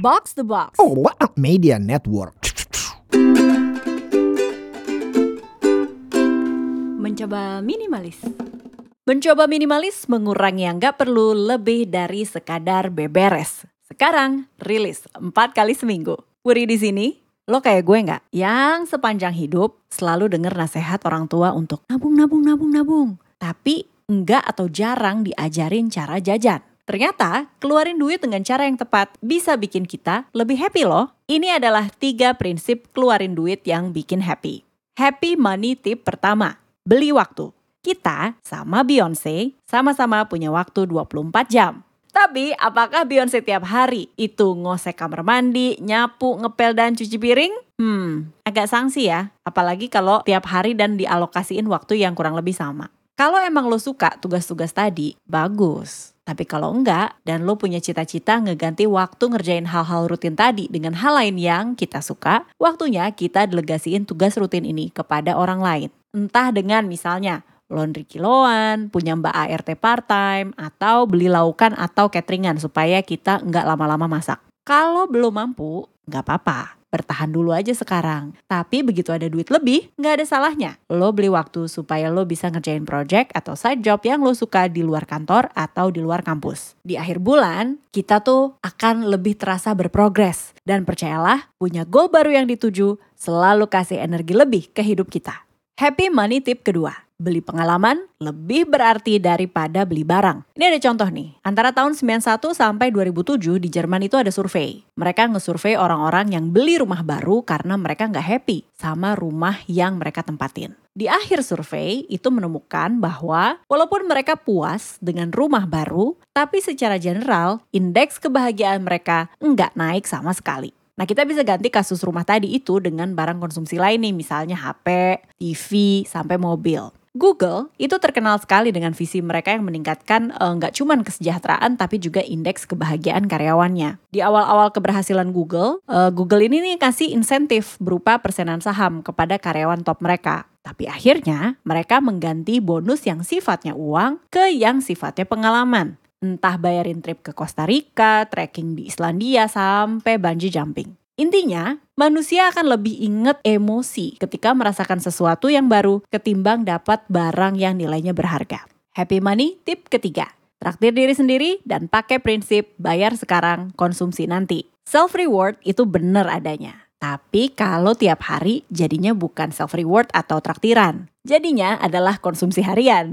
Box the Box. Oh, what a media network. Mencoba minimalis. Mencoba minimalis mengurangi yang nggak perlu lebih dari sekadar beberes. Sekarang rilis empat kali seminggu. Wuri di sini, lo kayak gue nggak? Yang sepanjang hidup selalu denger nasihat orang tua untuk nabung, nabung, nabung, nabung. Tapi enggak atau jarang diajarin cara jajan. Ternyata keluarin duit dengan cara yang tepat bisa bikin kita lebih happy loh. Ini adalah tiga prinsip keluarin duit yang bikin happy. Happy money tip pertama, beli waktu. Kita sama Beyonce sama-sama punya waktu 24 jam. Tapi apakah Beyonce tiap hari itu ngosek kamar mandi, nyapu, ngepel, dan cuci piring? Hmm, agak sanksi ya. Apalagi kalau tiap hari dan dialokasiin waktu yang kurang lebih sama. Kalau emang lo suka tugas-tugas tadi, bagus. Tapi kalau enggak, dan lo punya cita-cita ngeganti waktu ngerjain hal-hal rutin tadi dengan hal lain yang kita suka, waktunya kita delegasiin tugas rutin ini kepada orang lain. Entah dengan misalnya laundry kiloan, punya mbak ART part-time, atau beli laukan atau cateringan supaya kita nggak lama-lama masak. Kalau belum mampu, nggak apa-apa bertahan dulu aja sekarang. Tapi begitu ada duit lebih, nggak ada salahnya. Lo beli waktu supaya lo bisa ngerjain project atau side job yang lo suka di luar kantor atau di luar kampus. Di akhir bulan, kita tuh akan lebih terasa berprogres. Dan percayalah, punya goal baru yang dituju selalu kasih energi lebih ke hidup kita. Happy money tip kedua beli pengalaman lebih berarti daripada beli barang. Ini ada contoh nih, antara tahun 91 sampai 2007 di Jerman itu ada survei. Mereka ngesurvei orang-orang yang beli rumah baru karena mereka nggak happy sama rumah yang mereka tempatin. Di akhir survei itu menemukan bahwa walaupun mereka puas dengan rumah baru, tapi secara general indeks kebahagiaan mereka nggak naik sama sekali. Nah kita bisa ganti kasus rumah tadi itu dengan barang konsumsi lain nih, misalnya HP, TV, sampai mobil. Google itu terkenal sekali dengan visi mereka yang meningkatkan eh, nggak uh, cuma kesejahteraan tapi juga indeks kebahagiaan karyawannya. Di awal-awal keberhasilan Google, uh, Google ini nih kasih insentif berupa persenan saham kepada karyawan top mereka. Tapi akhirnya mereka mengganti bonus yang sifatnya uang ke yang sifatnya pengalaman. Entah bayarin trip ke Costa Rica, trekking di Islandia, sampai bungee jumping. Intinya, manusia akan lebih inget emosi ketika merasakan sesuatu yang baru ketimbang dapat barang yang nilainya berharga. Happy money tip ketiga. Traktir diri sendiri dan pakai prinsip bayar sekarang, konsumsi nanti. Self reward itu benar adanya. Tapi kalau tiap hari jadinya bukan self reward atau traktiran. Jadinya adalah konsumsi harian.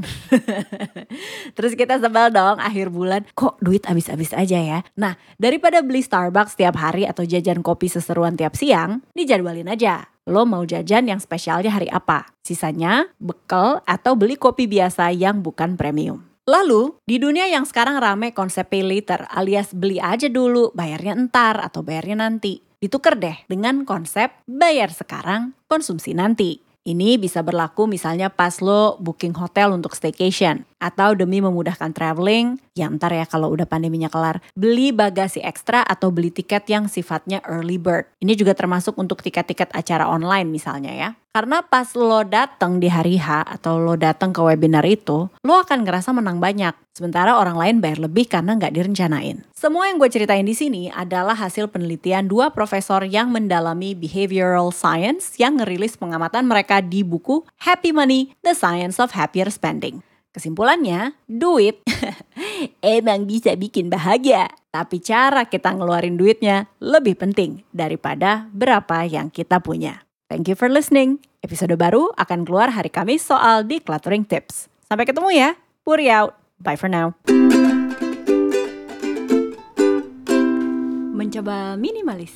Terus kita sebel dong akhir bulan, kok duit habis-habis aja ya. Nah, daripada beli Starbucks tiap hari atau jajan kopi seseruan tiap siang, dijadwalin aja. Lo mau jajan yang spesialnya hari apa? Sisanya bekal atau beli kopi biasa yang bukan premium. Lalu, di dunia yang sekarang rame konsep pay later alias beli aja dulu, bayarnya entar atau bayarnya nanti ditukar deh dengan konsep bayar sekarang, konsumsi nanti. Ini bisa berlaku misalnya pas lo booking hotel untuk staycation atau demi memudahkan traveling, ya ntar ya kalau udah pandeminya kelar, beli bagasi ekstra atau beli tiket yang sifatnya early bird. Ini juga termasuk untuk tiket-tiket acara online misalnya ya. Karena pas lo datang di hari H atau lo datang ke webinar itu, lo akan ngerasa menang banyak. Sementara orang lain bayar lebih karena nggak direncanain. Semua yang gue ceritain di sini adalah hasil penelitian dua profesor yang mendalami behavioral science yang ngerilis pengamatan mereka di buku Happy Money, The Science of Happier Spending. Kesimpulannya, duit emang bisa bikin bahagia. Tapi cara kita ngeluarin duitnya lebih penting daripada berapa yang kita punya. Thank you for listening. Episode baru akan keluar hari Kamis soal decluttering tips. Sampai ketemu ya. Puri out. Bye for now. Mencoba minimalis.